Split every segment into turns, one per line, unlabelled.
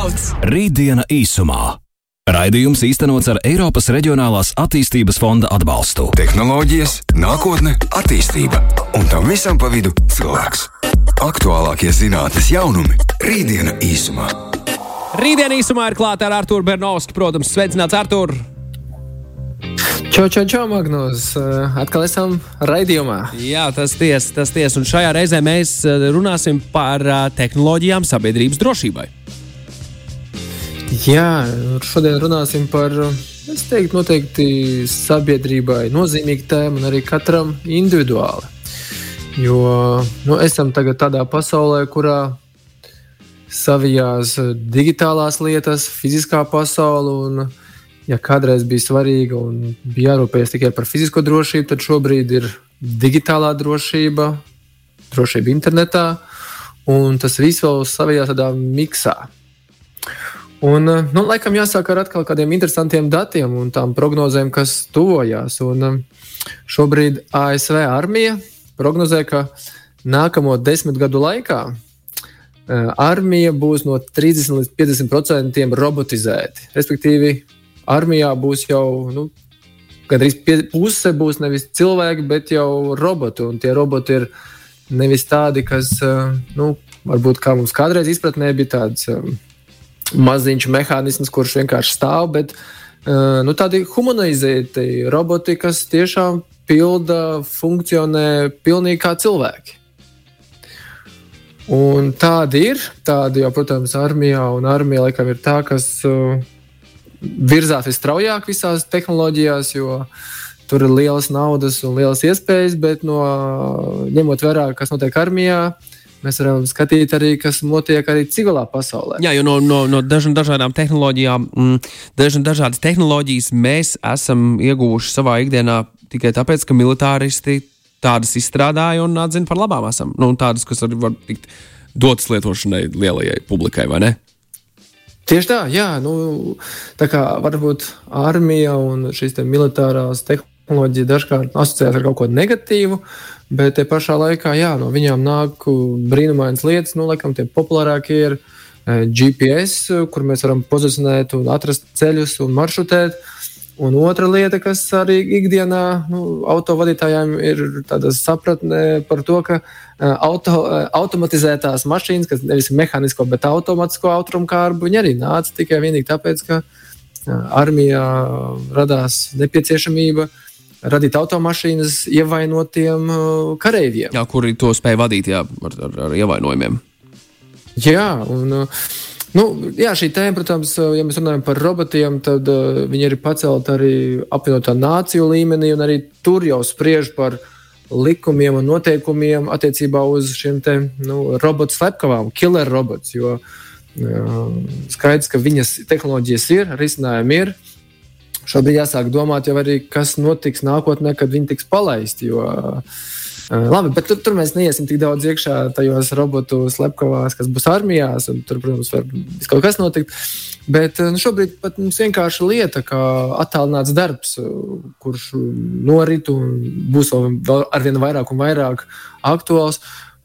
Rītdiena īsumā. Raidījums īstenots ar Eiropas Reģionālās attīstības fonda atbalstu.
Tehnoloģijas, nākotne, attīstība un tam visam pa vidu cilvēks. Aktuālākie zinātnes jaunumi - Rītdiena īsumā.
Rītdien īsumā ir klāta ar Arthuru Bernovski. Protams, sveicināts Artur!
Čau, čau, čau, Magnus! Uh, Atkal esam raidījumā.
Jā, tas tiesa, tas tiesa. Un šajā reizē mēs uh, runāsim par uh, tehnoloģijām sabiedrības drošībai.
Jā, šodien runāsim par, es teiktu, noteikti sabiedrībai nozīmīgu tēmu un arī katram individuāli. Jo nu, esam tagad tādā pasaulē, kurā savijās digitālās lietas, fiziskā pasaule. Un, ja kādreiz bija svarīga un bija jārūpējas tikai par fizisko drošību, tad šobrīd ir digitālā drošība, drošība internetā, un tas viss vēl savijā tādā miksā. Un, eh, nu, laikam jāsāk ar atkal kādiem interesantiem datiem un tām prognozēm, kas tuvojās. Un, eh, šobrīd ASV armija prognozē, ka nākamo desmit gadu laikā eh, armija būs no 30 līdz 50% robotizēta. Respektīvi, armijā būs jau nu, gandrīz puse būs nevis cilvēki, bet jau roboti. Un tie roboti ir nevis tādi, kas, nu, varbūt kā mums kādreiz izpratnē, bija tāds maziņš mehānisms, kurš vienkārši stāv, bet uh, nu, tādi humanizēti roboti, kas tiešām pilda, funkcionē pilnīgi kā cilvēki. Un tādi ir. Tādi jau, protams, armijā un armija laikam ir tā, kas uh, virzās visstraujāk visās tehnoloģijās, jo tur ir lielas naudas un lielas iespējas, bet no, ņemot vērā, kas notiek armijā, Mēs varam skatīt arī, kas notiek arī civilā pasaulē.
Jā, jo no, no, no dažām dažādām tehnoloģijām, mm, dažām dažādas tehnoloģijas mēs esam ieguvuši savā ikdienā tikai tāpēc, ka militāristi tādas izstrādāja un atzina par labām esam. Nu, tādas, kas var, var tikt dotas lietošanai lielajai publikai, vai ne?
Tieši tā, jā. Nu, tā kā varbūt armija un šīs militārās tehnoloģijas dažkārt asociējas ar kaut ko negatīvu, Bet te pašā laikā, jā, no viņām nāk brīnumainas lietas. Nu, laikam, tie populārākie ir e, GPS, kur mēs varam pozicionēt un atrast ceļus un maršrutēt. Un otra lieta, kas arī ikdienā nu, autovadītājiem ir sapratne par to, ka e, auto, e, automatizētās mašīnas, kas nevis mehānisko, bet automātisko automākārbu, viņi arī nāca tikai vienīgi tāpēc, ka armijā radās nepieciešamība uh, radīt automašīnas ievainotiem uh, kareiviem.
Jā, kuri to spēja vadīt jā, ar, ar, ar ievainojumiem.
Jā, un, uh, nu, jā, šī tēma, protams, uh, ja mēs runājam par robotiem, tad uh, viņi ir pacelti arī apvienotā nāciju līmenī, un arī tur jau spriež par likumiem un noteikumiem attiecībā uz šiem te, nu, robotu slepkavām, killer robots. Jo uh, skaidrs, ka viņas tehnoloģijas ir, risinājumi ir. Šobrīd jāsāk domāt jau arī, kas notiks nākotnē, kad viņi tiks palaisti. Jo, Labi, bet tur, tur mēs neiesim tik daudz iekšā tajos robotu slepkavās, kas būs armijās. Tur, protams, var kaut kas notikt. Bet nu, šobrīd pat mums vienkārši lieta, kā attālināts darbs, kurš norit un būs vēl arvien vairāk un vairāk aktuāls.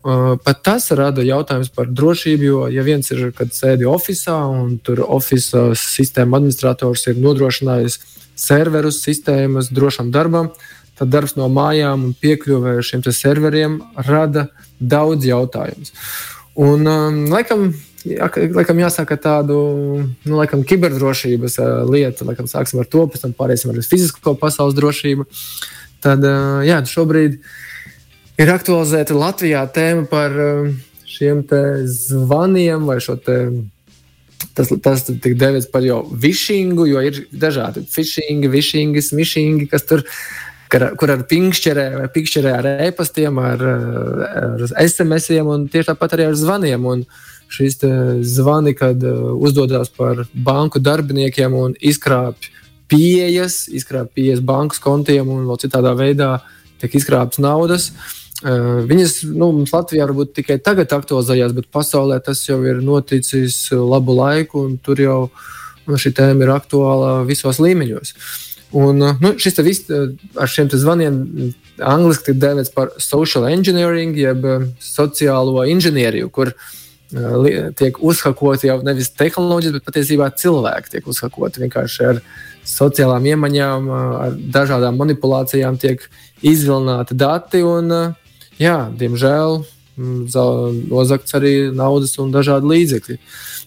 Pat tas rada jautājums par drošību, jo, ja viens ir, kad sēdi oficiālā un tur oficiālā sistēma administrators ir nodrošinājis serverus, sistēmas drošam darbam, tad darbs no mājām un piekļuve šiem serveriem rada daudz jautājumu. Un, um, laikam, jā, laikam jāsāk ar tādu nu, laikam, kiberdrošības uh, lietu. Laikam, sāksim ar to, pēc tam pāriesim ar fizisko pasaules drošību. Tad uh, jā, šobrīd ir aktualizēta Latvijā tēma par uh, šiem zvaniem vai šo te Tas, tas tiek devēts par jau višingu, jo ir dažādi fishingi, višingi, smišingi, kas tur kur, kur ar pinkšķerē vai pinkšķerē ar e-pastiem, ar, ar SMS-iem un tieši tāpat arī ar zvaniem. Un šīs zvani, kad uh, uzdodas par banku darbiniekiem un izkrāpj pieejas, izkrāpj pieejas bankas kontiem un vēl citādā veidā tiek izkrāptas naudas. Uh, Viņas nu, mums Latvijā varbūt tikai tagad aktualizējās, bet pasaulē tas jau ir noticis labu laiku, un tur jau nu, šī tēma ir aktuāla visos līmeņos. Un, nu, šis viss ar šiem zvaniem angļuiski tiek dēvēts par social engineering, jeb sociālo inženieriju, kur tiek uzhakoti jau nevis tehnoloģijas, bet patiesībā cilvēki tiek uzhakoti vienkārši ar sociālām iemaņām, ar dažādām manipulācijām tiek izvilināti dati. Un, jā, diemžēl nozagts arī naudas un dažādi līdzekļi.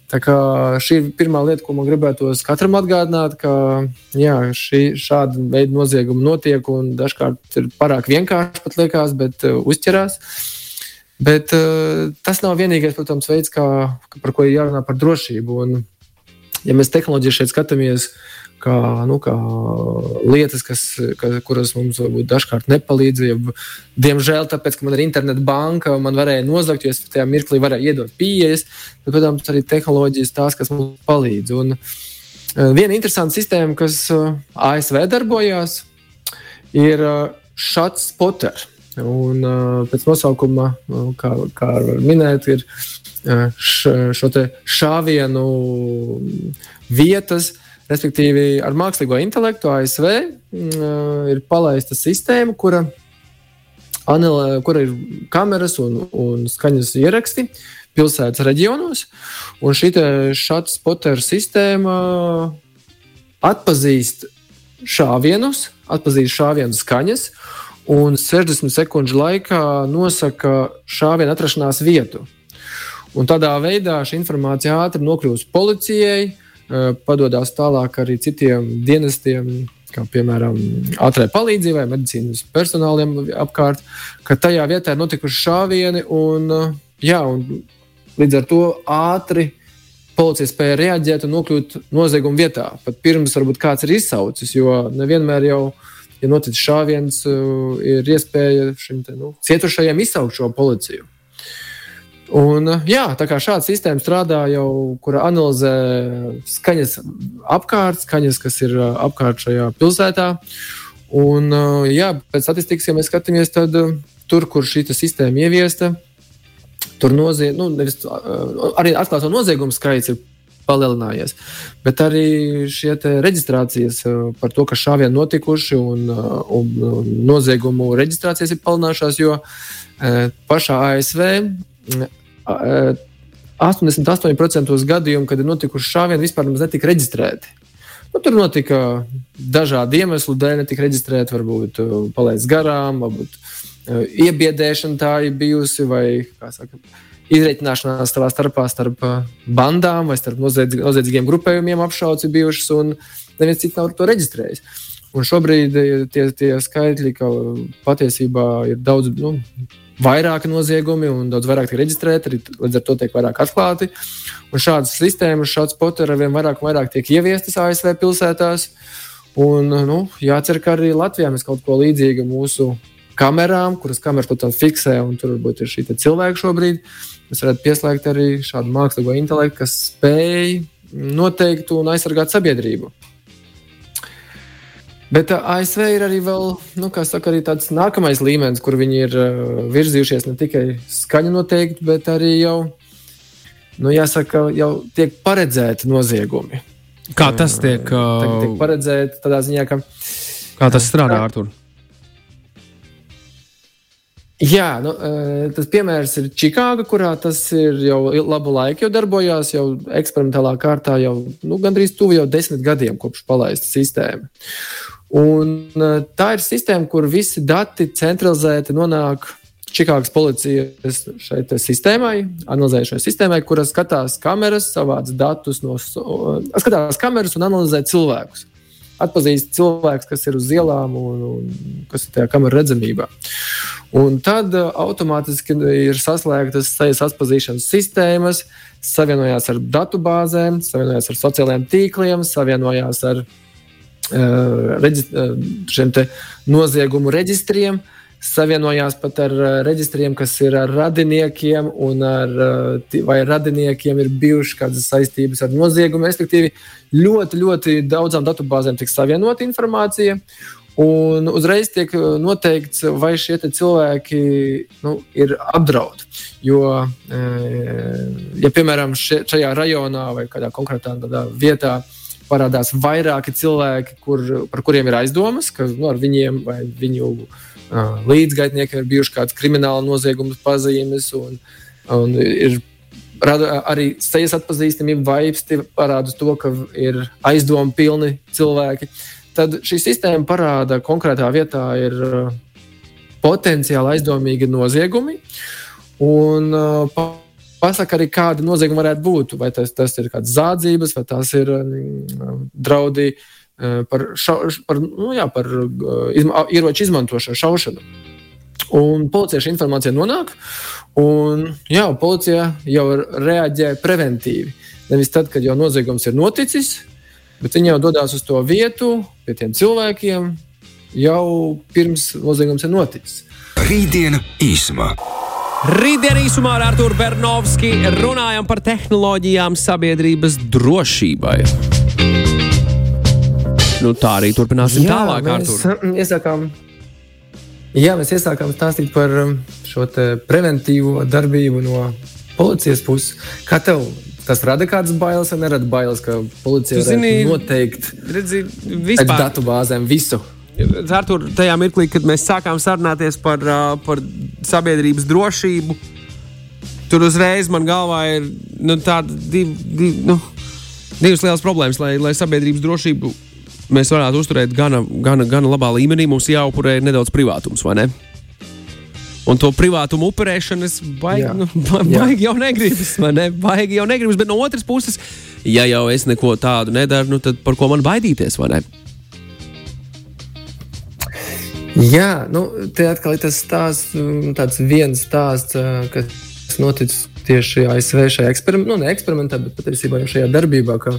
Tā kā šī ir pirmā lieta, ko man gribētos katram atgādināt, ka jā, šī, šāda veida noziegumi notiek un dažkārt ir pārāk vienkārši pat liekas, bet uh, uzķerās. Bet uh, tas nav vienīgais, protams, veids, kā, par ko ir jārunā par drošību. Un, ja mēs tehnoloģiju šeit skatāmies, kā, nu, kā lietas, kas, ka, kuras mums varbūt dažkārt nepalīdz. Ja, diemžēl, tāpēc, ka man ir interneta banka, man varēja nozagt, jo es tajā mirklī varēju iedot pieejas, bet, protams, arī tehnoloģijas tās, kas mums palīdz. Un, uh, viena interesanta sistēma, kas uh, ASV darbojās, ir uh, Shots Potter. Un, pēc nosaukuma, uh, kā, kā minēt, ir š, šo šāvienu vietas, uh, Respektīvi, ar mākslīgo intelektu ASV mm, ir palaista sistēma, kura, anilē, kura ir kameras un, un skaņas ieraksti pilsētas reģionos. Un šī šāda spoteru sistēma atpazīst šāvienus, atpazīst šāvienu skaņas un 60 sekundžu laikā nosaka šāvienu atrašanās vietu. Un tādā veidā šī informācija ātri nokļūst policijai, Eh, padodas tālāk arī citiem dienestiem, kā piemēram ātrai palīdzībai, medicīnas personāliem apkārt, ka tajā vietā ir notikuši šāvieni un, eh, jā, un līdz ar to ātri policija spēja reaģēt un nokļūt nozieguma vietā. Pat pirms varbūt kāds ir izsaucis, jo nevienmēr jau, ja noticis šāviens, eh, ir iespēja šim te, nu, cietušajiem izsaukt šo policiju. Un, jā, tā kā šāda sistēma strādā jau, kura analizē skaņas apkārt, skaņas, kas ir apkārt šajā pilsētā. Un, jā, pēc statistikas, ja mēs skatāmies, tad tur, kur šī sistēma ieviesta, tur nozie, nu, nevis, arī atklāto noziegumu skaits ir palielinājies. Bet arī šie reģistrācijas par to, ka šāvieni notikuši un, un noziegumu reģistrācijas ir palielinājušās, jo pašā ASV 88% gadījumu, kad ir notikuši šāvieni, vispār netika reģistrēti. Nu, tur notika dažādi iemesli dēļ, netika reģistrēti, varbūt palaist garām, varbūt iebiedēšana tā ir bijusi, vai saka, izreikināšanās savā starpā starp bandām vai starp noziedz, noziedzīgiem grupējumiem apšauci bijušas, un neviens cits nav to reģistrējis. Un šobrīd tie, tie skaitļi, ka patiesībā ir daudz, nu, vairāki noziegumi un daudz vairāk tiek reģistrēti, arī līdz ar to tiek vairāk atklāti. Un šādas sistēmas, šāds poteri ar vien vairāk vairāk tiek ieviestas ASV pilsētās. Un, nu, jācer, ka arī Latvijā mēs kaut ko līdzīgu mūsu kamerām, kuras kameras, protams, fiksē, un tur varbūt ir šī cilvēka šobrīd. Mēs varētu pieslēgt arī šādu mākslīgo intelektu, kas spēj noteikt un aizsargāt sabiedrību. Bet uh, ASV ir arī vēl, nu, saka, arī tāds nākamais līmenis, kur viņi ir uh, virzījušies ne tikai skaņu noteikti, bet arī jau, nu, jāsaka, jau tiek paredzēti noziegumi.
Kā tas tiek?
Uh, tiek paredzēti tādā ziņā, ka.
Kā tas strādā, Artur?
Jā, nu, tas piemērs ir Čikāga, kurā tas ir jau labu laiku jau darbojās, jau eksperimentālā kārtā jau nu, gandrīz tuvu jau desmit gadiem kopš palaista sistēma. Un, uh, tā ir sistēma, kur visi dati centralizēti nonāk Čikāgas policijas sistēmai, analizējušai sistēmai, kuras skatās kameras, savāc datus no uh, skatās kameras un analizē cilvēkus. Atpazīst cilvēkus, kas ir uz ielām un, un kas ir tajā kamerā redzamībā. Un tad uh, automātiski ir saslēgtas sejas atpazīšanas sistēmas, savienojās ar datubāzēm, savienojās ar sociālajiem tīkliem, savienojās ar šiem noziegumu reģistriem, savienojās pat ar reģistriem, kas ir ar radiniekiem, ar, vai radiniekiem ir bijušas kādas saistības ar noziegumu. Respektīvi, ļoti, ļoti daudzām datubāzēm tiek savienota informācija. Un uzreiz tiek noteikts, vai šie cilvēki nu, ir apdraudēti. Jo, ja piemēram šajā rajonā vai kādā konkrētā vietā parādās vairāki cilvēki, kur, par kuriem ir aizdomas, ka nu, ar viņiem vai viņu uh, līdzgaitniekiem ir bijušas kādas krimināla nozieguma pazīmes. Un, un ir rada arī sejas atpazīstamību, vaipsti parāda to, ka ir aizdomu pilni cilvēki. Tad šī sistēma parāda, konkrētā vietā ir potenciāli aizdomīgi noziegumi. Un, uh, pasaka arī, kāda nozieguma varētu būt. Vai tas, tas ir kāds zādzības, vai tas ir um, draudi uh, par, ša, par, nu, jā, par uh, izma, ieroču izmantošanu, šaušanu. Un policija šī informācija nonāk, un jā, policija jau reaģē preventīvi. Nevis tad, kad jau noziegums ir noticis, bet viņi jau dodas uz to vietu, pie tiem cilvēkiem, jau pirms noziegums ir noticis.
Rītdiena īsumā.
Rītdien īsumā ar Arthuru Bernovski runājam par tehnoloģijām sabiedrības drošībai. Nu, tā arī turpināsim jā, tālāk.
Mēs iesākām, jā, mēs iesākām stāstīt par um, šo preventīvo darbību no policijas puses. Kā tev tas rada kādas bailes, vai nerada bailes, ka policija zini, noteikti
redzi, vispār...
datu bāzēm visu?
Artur, tajā mirklī, kad mēs sākām sarunāties par, par sabiedrības drošību, tur uzreiz man galvā ir nu, div, div, nu, divas lielas problēmas, lai, lai sabiedrības drošību mēs varētu uzturēt gana, gana, gana labā līmenī, mums jāupurē nedaudz privātums, vai ne? Un to privātumu upurēšanas baigi, nu, baigi jau negribas, ne? Baigi jau negribas, bet no otras puses, ja jau es neko tādu nedaru, nu, tad par ko man baidīties?
Jā, nu, te atkal ir tas stāsts, tāds viens stāsts, kas noticis tieši ASV šajā eksperimentā, nu, ne eksperimentā, bet patiesībā jau šajā darbībā. Ka,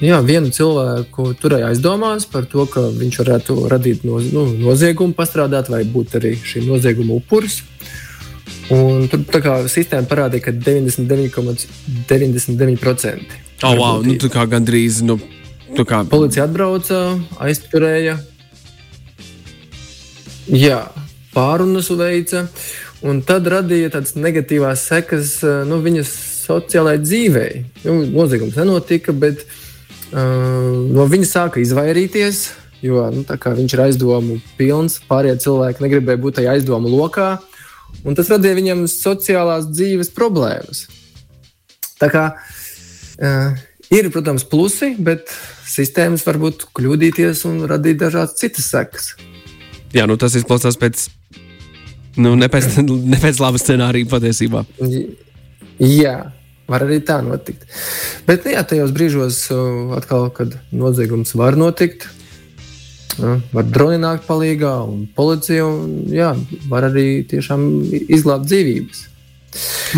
Jā, vienu cilvēku turēja aizdomās par to, ka viņš varētu radīt no, nu, noziegumu, pastrādāt vai būt arī šī nozieguma upuris. Un tur tā kā sistēma parādīja, ka 99,99%. ,99
oh, wow, nu, tā kā gandrīz. Nu, kā...
Policija atbrauca, aizturēja, jā, pārunas veica, un tad radīja tādas negatīvas sekas nu, viņas sociālajai dzīvei. Nu, noziegums nenotika, bet uh, no viņa sāka izvairīties. Jo nu, viņš ir aizdomu pilns, pārējie cilvēki negribēja būt tajā aizdomu lokā, un tas radīja viņam sociālās dzīves problēmas. Tā kā uh, ir, protams, plusi, bet sistēmas var kļūdīties un radīt dažādas citas sekas.
Jā, nu tas izklausās pēc, nu, ne pēc, ne pēc laba scenārija patiesībā.
Jā, Var arī tā notikt. Bet nu jā, tajos brīžos, atkal, kad noziegums var notikt, var droni nākt palīdzīgā, un policija un, jā, var arī tiešām izglābt dzīvības.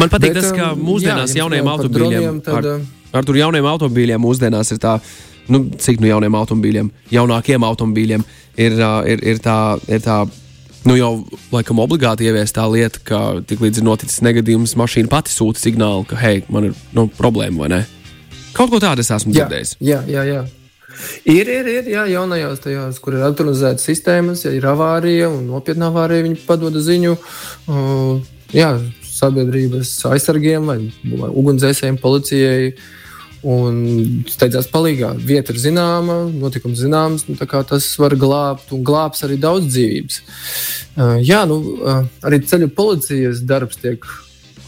Man patīk Bet, tas, ka mūsdienās jā, jauniem automobīļiem, tad, ar, ar tur jauniem automobīļiem mūsdienās ir tā, nu, cik nu jauniem automobīļiem, jaunākiem automobīļiem ir, ir, ir tā. Ir tā nu jau laikam obligāti ieviest tā lieta, ka tiklīdz ir noticis negadījums, mašīna pati sūta signālu, ka, hei, man ir nu, problēma vai ne? Kaut ko tādu es esmu dzirdējis.
Jā, jā, jā. Ir, ir, ir jā, jaunajās tajās, kur ir autorizētas sistēmas, ja ir avārija un nopietna avārija, viņi padod ziņu uh, jā, sabiedrības aizsargiem vai, vai ugunsdzēsējiem, policijai. Uh, Un steidzās palīdzīgā. Vieta ir zināma, notikums zināms, nu, tas var glābt un glābs arī daudz dzīvības. Uh, jā, nu, uh, arī ceļu policijas darbs tiek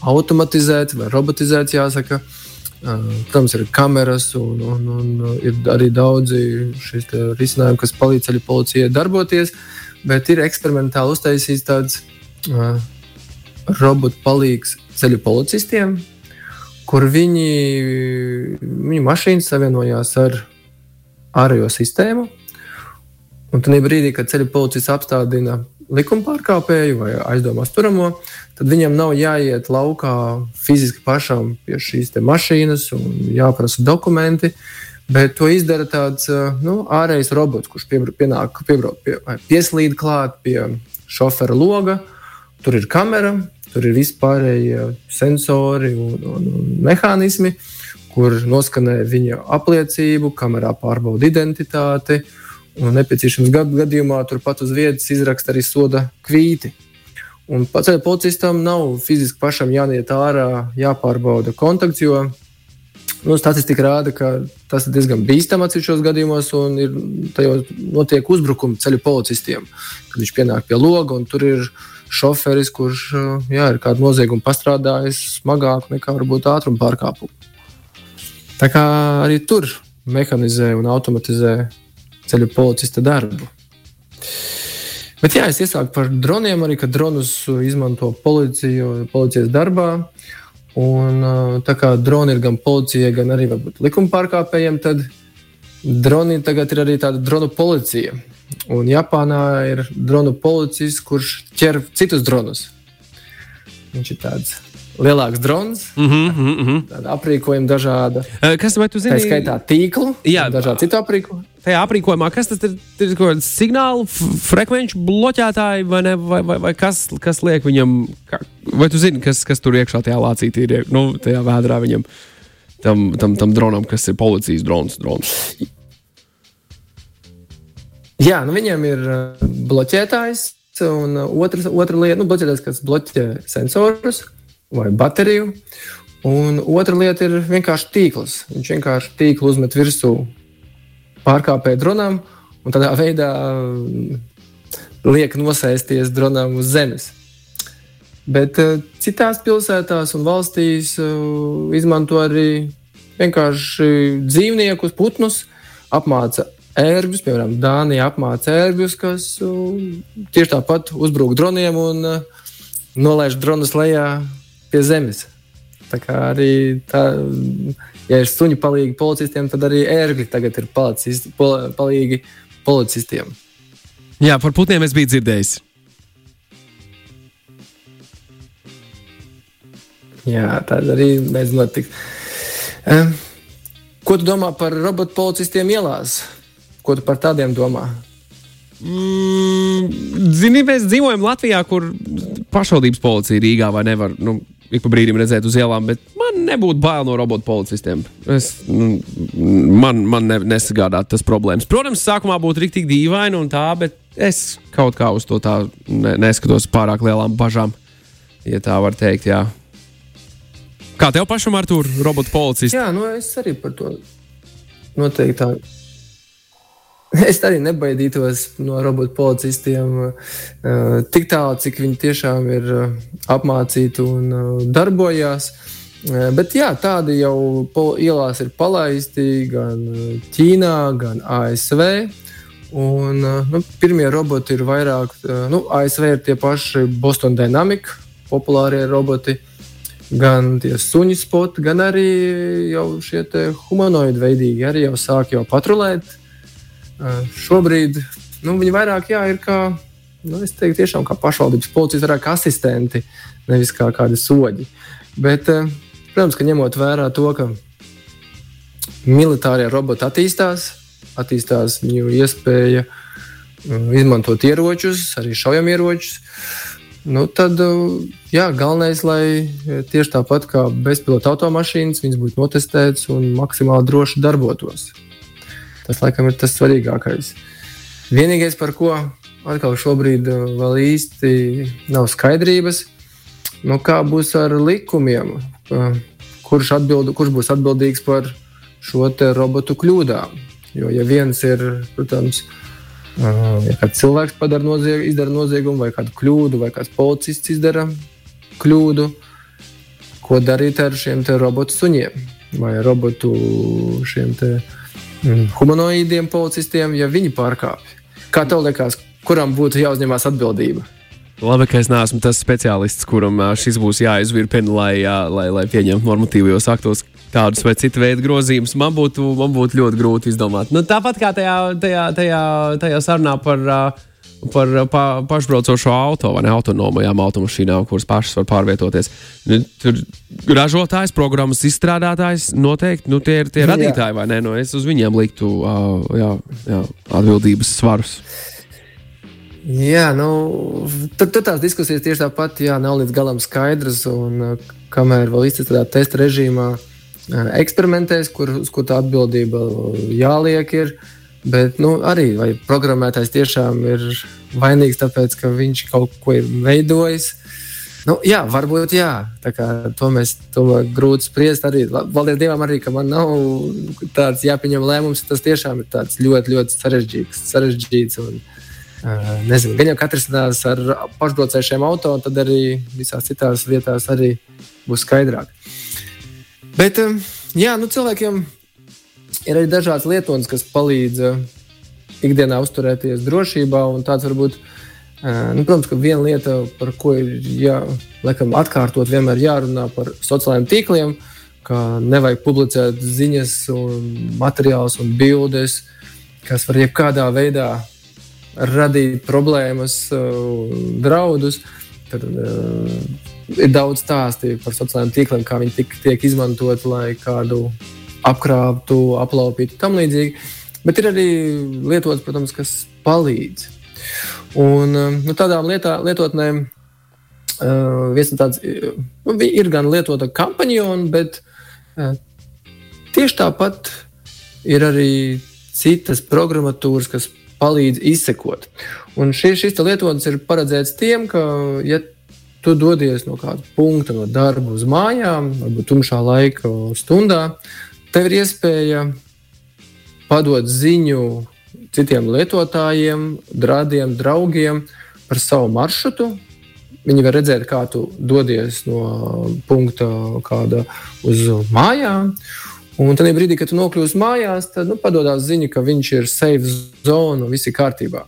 automatizēts vai robotizēts, jāsaka. Uh, protams, ir kameras un, un, un ir arī daudzi risinājumi, kas palīdz ceļu policijai darboties, bet ir eksperimentāli uztaisīts tāds uh, robotu palīgs ceļu policistiem, kur viņi, viņu mašīnas savienojās ar ārējo sistēmu. Un tad brīdī, kad ceļu policija apstādina likuma pārkāpēju vai aizdomās turamo, tad viņam nav jāiet laukā fiziski pašam pie šīs mašīnas un jāprasa dokumenti. Bet to izdara tāds nu, ārējs robots, kurš pienāk, piebrauc, pie, pieslīd klāt pie šofera loga. Tur ir kamera, Tur ir vispārējie sensori un, un, un mehānismi, kur noskanē viņa apliecību, kamerā pārbauda identitāti. Un nepieciešams gadījumā turpat uz vietas izraksta arī soda kvīti. Un pats policistam nav fiziski pašam jāiet ārā, jāpārbauda kontakts, jo nu, statistika rāda, ka tas ir diezgan bīstami atsevišķos gadījumos, un ir, tajos notiek uzbrukumi ceļu policistiem. Kad viņš pienāk pie loga un tur ir šoferis, kurš jā, ir kādu noziegumu pastrādājis smagāk nekā varbūt ātruma pārkāpumu. Tā kā arī tur mehanizē un automatizē ceļu policista darbu. Bet jā, es iesāku par droniem, arī kad dronus izmanto policija, policijas darbā. Un, tā kā droni ir gan policijai, gan arī likuma pārkāpējiem, tad droni tagad ir arī tāda dronu policija. Un Japānā ir dronu policists, kurš ķer citus dronus. Viņš ir tāds lielāks drons,
mm -hmm, mm -hmm.
aprīkojuma dažāda.
Kas vai tu zini?
Tā skaitā tīklu, jā, dažādi citu aprīkojumu
tajā aprīkojumā, kas tas ir? Ir kaut kāds signālu frekvenču bloķētāji vai, ne, vai, vai, vai kas, kas liek viņam, kā, vai tu zini, kas, kas tur iekšā tajā lācītī ir, nu, tajā vēdrā viņam, tam, tam, tam dronam, kas ir policijas drons. drons.
Jā, nu viņam ir uh, bloķētājs, un uh, otrs, otra lieta, nu, bloķētājs, kas bloķē sensorus vai bateriju. Un otra lieta ir vienkārši tīkls. Viņš vienkārši tīklu uzmet virsū pārkāpēju dronam un tādā veidā mm, liek nosēsties dronam uz zemes. Bet uh, citās pilsētās un valstīs uh, izmanto arī vienkārši dzīvniekus, putnus, apmāca ērgļus, piemēram, Dānija apmāca ērgļus, kas uh, tieši tāpat uzbrūk droniem un uh, nolaiž dronus lejā pie zemes. Tā kā arī tā ja ir suņu palīgi policistiem, tad arī ērgļi tagad ir policisti, pol, palīgi policistiem.
Jā, par putniem es biju dzirdējis.
Jā, tā arī mēdz notikt. Um, ko tu domā par robotu policistiem ielās? Ko tu par tādiem domā?
Mm, zini, mēs dzīvojam Latvijā, kur pašvaldības policija Rīgā vai nevar. Nu, ik pa brīdim redzēt uz ielām, bet man nebūtu bail no robotu policistiem. Es, nu, man man ne, nesagādātu tas problēmas. Protams, sākumā būtu rīktīgi dīvaini un tā, bet es kaut kā uz to tā ne, neskatos pārāk lielām bažām, ja tā var teikt. Jā. Kā tev pašam ar to robotu policistu?
Jā, nu es arī par to noteikti tā Es arī nebaidītos no robotu policistiem uh, tik tālu, cik viņi tiešām ir uh, apmācīti un uh, darbojas. Bet jā, tādi jau ielās ir palaisti gan Ķīnā, gan ASV. Un, nu, pirmie roboti ir vairāk, nu, ASV ir tie paši Boston Dynamics, populārie roboti, gan tie suņu spoti, gan arī jau šie humanoidi veidīgi arī jau sāk jau patrulēt Šobrīd nu, viņi vairāk jā, ir kā, nu, teiktu, tiešām kā pašvaldības policijas, vairāk asistenti, nevis kā kādi soļi. Bet, protams, ka ņemot vērā to, ka militārie roboti attīstās, attīstās viņu iespēja izmantot ieročus, arī šaujamieročus. Nu, tad jā, galvenais, lai tieši tāpat kā bezpilota automašīnas, viņas būtu notestētas un maksimāli droši darbotos. Tas laikam ir tas svarīgākais. Vienīgais, par ko atkal šobrīd uh, vēl īsti nav skaidrības, nu, kā būs ar likumiem, uh, kurš, atbild, kurš būs atbildīgs par šo robotu kļūdām. Jo, ja viens ir, protams, uh, ja kāds cilvēks nozieg, izdara noziegumu, vai kādu kļūdu, vai kāds policists izdara kļūdu, ko darīt ar šiem robotu suņiem vai robotu šiem uh, mm. humanoīdiem policistiem, ja viņi pārkāpj. Kā tev liekas, kuram būtu jāuzņemās atbildība?
Labi, ka es neesmu tas speciālists, kuram šis būs jāizvirpina, lai, lai, lai pieņemtu normatīvos aktos tādus vai citu veidu grozījumus. Man būtu, man būtu ļoti grūti izdomāt. Nu, tāpat kā tajā, tajā, tajā, tajā sarunā par. Uh, par pa, pašbraucošo auto vai ne autonomajām automašīnām, kuras pašas var pārvietoties. Nu, tur ražotājs, programmas izstrādātājs noteikti nu, tie ir tie radītāji, jā. vai ne? Nu, es uz viņiem liktu uh, jā, jā, atbildības svarus.
Jā, nu, tur, tur tās diskusijas tieši tāpat jā, nav līdz galam skaidras. Un, kamēr vēl izstrādājot testa režīmā, eksperimentēs, kur, kur tā atbildība jāliek, ir, Bet nu, arī programmētājs tiešām ir vainīgs, tāpēc ka viņš kaut ko ir veidojis. Nu, jā, varbūt jā. To mēs tomēr grūti spriest. Arī paldies Dievam, arī, ka man nav tāds jāpieņem lēmums. Tas tiešām ir ļoti, ļoti sarežģīts. sarežģīts un, nezinu, gan jau katrs tās ar pašbraucējušiem auto, tad arī visās citās vietās arī būs skaidrāk. Bet, jā, nu, cilvēkiem ir arī dažādas lietotnes, kas palīdz ikdienā uzturēties drošībā. Tāds varbūt, nu, protams, ka viena lieta, par ko ir jā, laikam, atkārtot, vienmēr jārunā par sociālajiem tīkliem, ka nevajag publicēt ziņas, un materiālus un bildes, kas var jebkādā veidā radīt problēmas, draudus. Tad, uh, ir daudz stāstu par sociālajiem tīkliem, kā viņi tik, tiek izmantoti, lai kādu apkrāptu, aplaupītu un tam līdzīgi. Bet ir arī lietotas, protams, kas palīdz. Un nu, tādām lietā, lietotnēm uh, tāds, nu, ir gan lietota kampaņona, bet uh, tieši tāpat ir arī citas programmatūras, kas palīdz izsekot. Un šis, šis lietotnes ir paredzēts tiem, ka, ja tu dodies no kāda punkta, no darba uz mājām, varbūt tumšā laika stundā, tev ir iespēja padot ziņu citiem lietotājiem, radiem, draugiem par savu maršrutu. Viņi var redzēt, kā tu dodies no punkta uz mājām. Un tad brīdī, kad tu nokļūsi mājās, tad nu, padodas ziņa, ka viņš ir safe zone un viss ir kārtībā.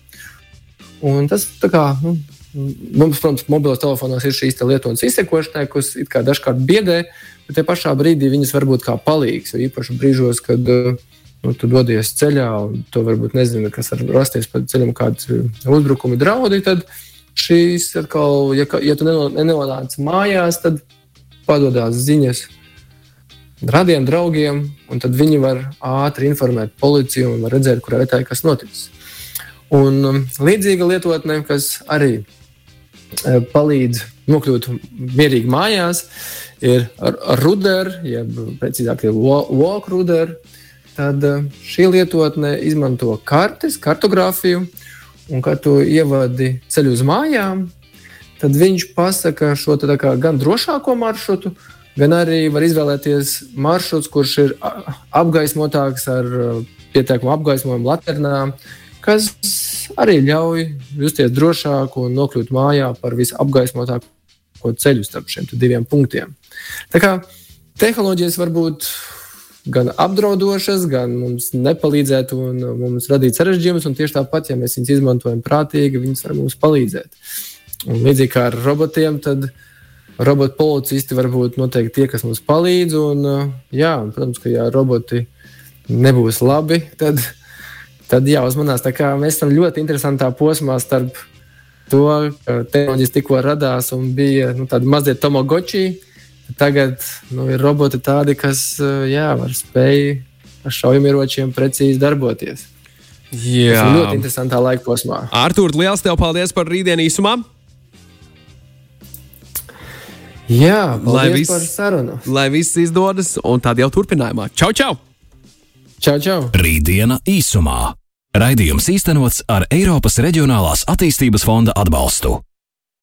Un tas kā, nu, mums, protams, mobilos telefonos ir šīs lietotas izsekošanai, kas dažkārt biedē, bet tajā pašā brīdī viņas var būt kā palīgs. Jo īpaši brīžos, kad uh, nu, tu dodies ceļā, un tu varbūt nezini, kas var rasties pa ceļam, kādi uzbrukumi, draudi. Tad šīs atkal, ja, ja tu nenonāc mājās, tad padodas ziņas radiem draugiem, un tad viņi var ātri informēt policiju un redzēt, kurā vietā ir kas noticis. Un um, līdzīga lietotne, kas arī e, palīdz nokļūt mierīgi mājās, ir rudera, jeb precīzāk, walk rudera tad eh, šī lietotne izmanto kartes, kartogrāfiju, un kad tu ievadi ceļu uz mājām, tad viņš pasaka šo kā, gan drošāko maršrutu, gan arī var izvēlēties maršruts, kurš ir apgaismotāks ar pietiekumu apgaismojumu laternām, kas arī ļauj justies drošāk un nokļūt mājā par visapgaismotāko ceļu starp šiem diviem punktiem. Tā kā tehnoloģijas var būt gan apdraudošas, gan mums nepalīdzētu un mums radīt sarežģījumus. Tieši tāpat, ja mēs viņus izmantojam prātīgi, viņas var mums palīdzēt. Un līdzīgi kā ar robotiem, tad robotu policisti var būt noteikti tie, kas mums palīdz. Un, jā, un, protams, ka ja roboti nebūs labi, tad, tad jāuzmanās. Mēs esam ļoti interesantā posmā starp to, ka tehnoloģijas tikko radās un bija nu, tāda mazliet tomogočija Tagad nu, ir roboti tādi, kas jā, var spēj ar šaujamieročiem precīzi darboties. Jā, tas ir ļoti interesantā laika posmā.
Artur, liels tev paldies par rītdienu īsumā!
Jā, lai viss par sarunu.
Lai viss izdodas, un tad jau turpinājumā. Čau, čau!
Čau, čau!
Rītdiena īsumā. Raidījums īstenots ar Eiropas Reģionālās attīstības fonda atbalstu.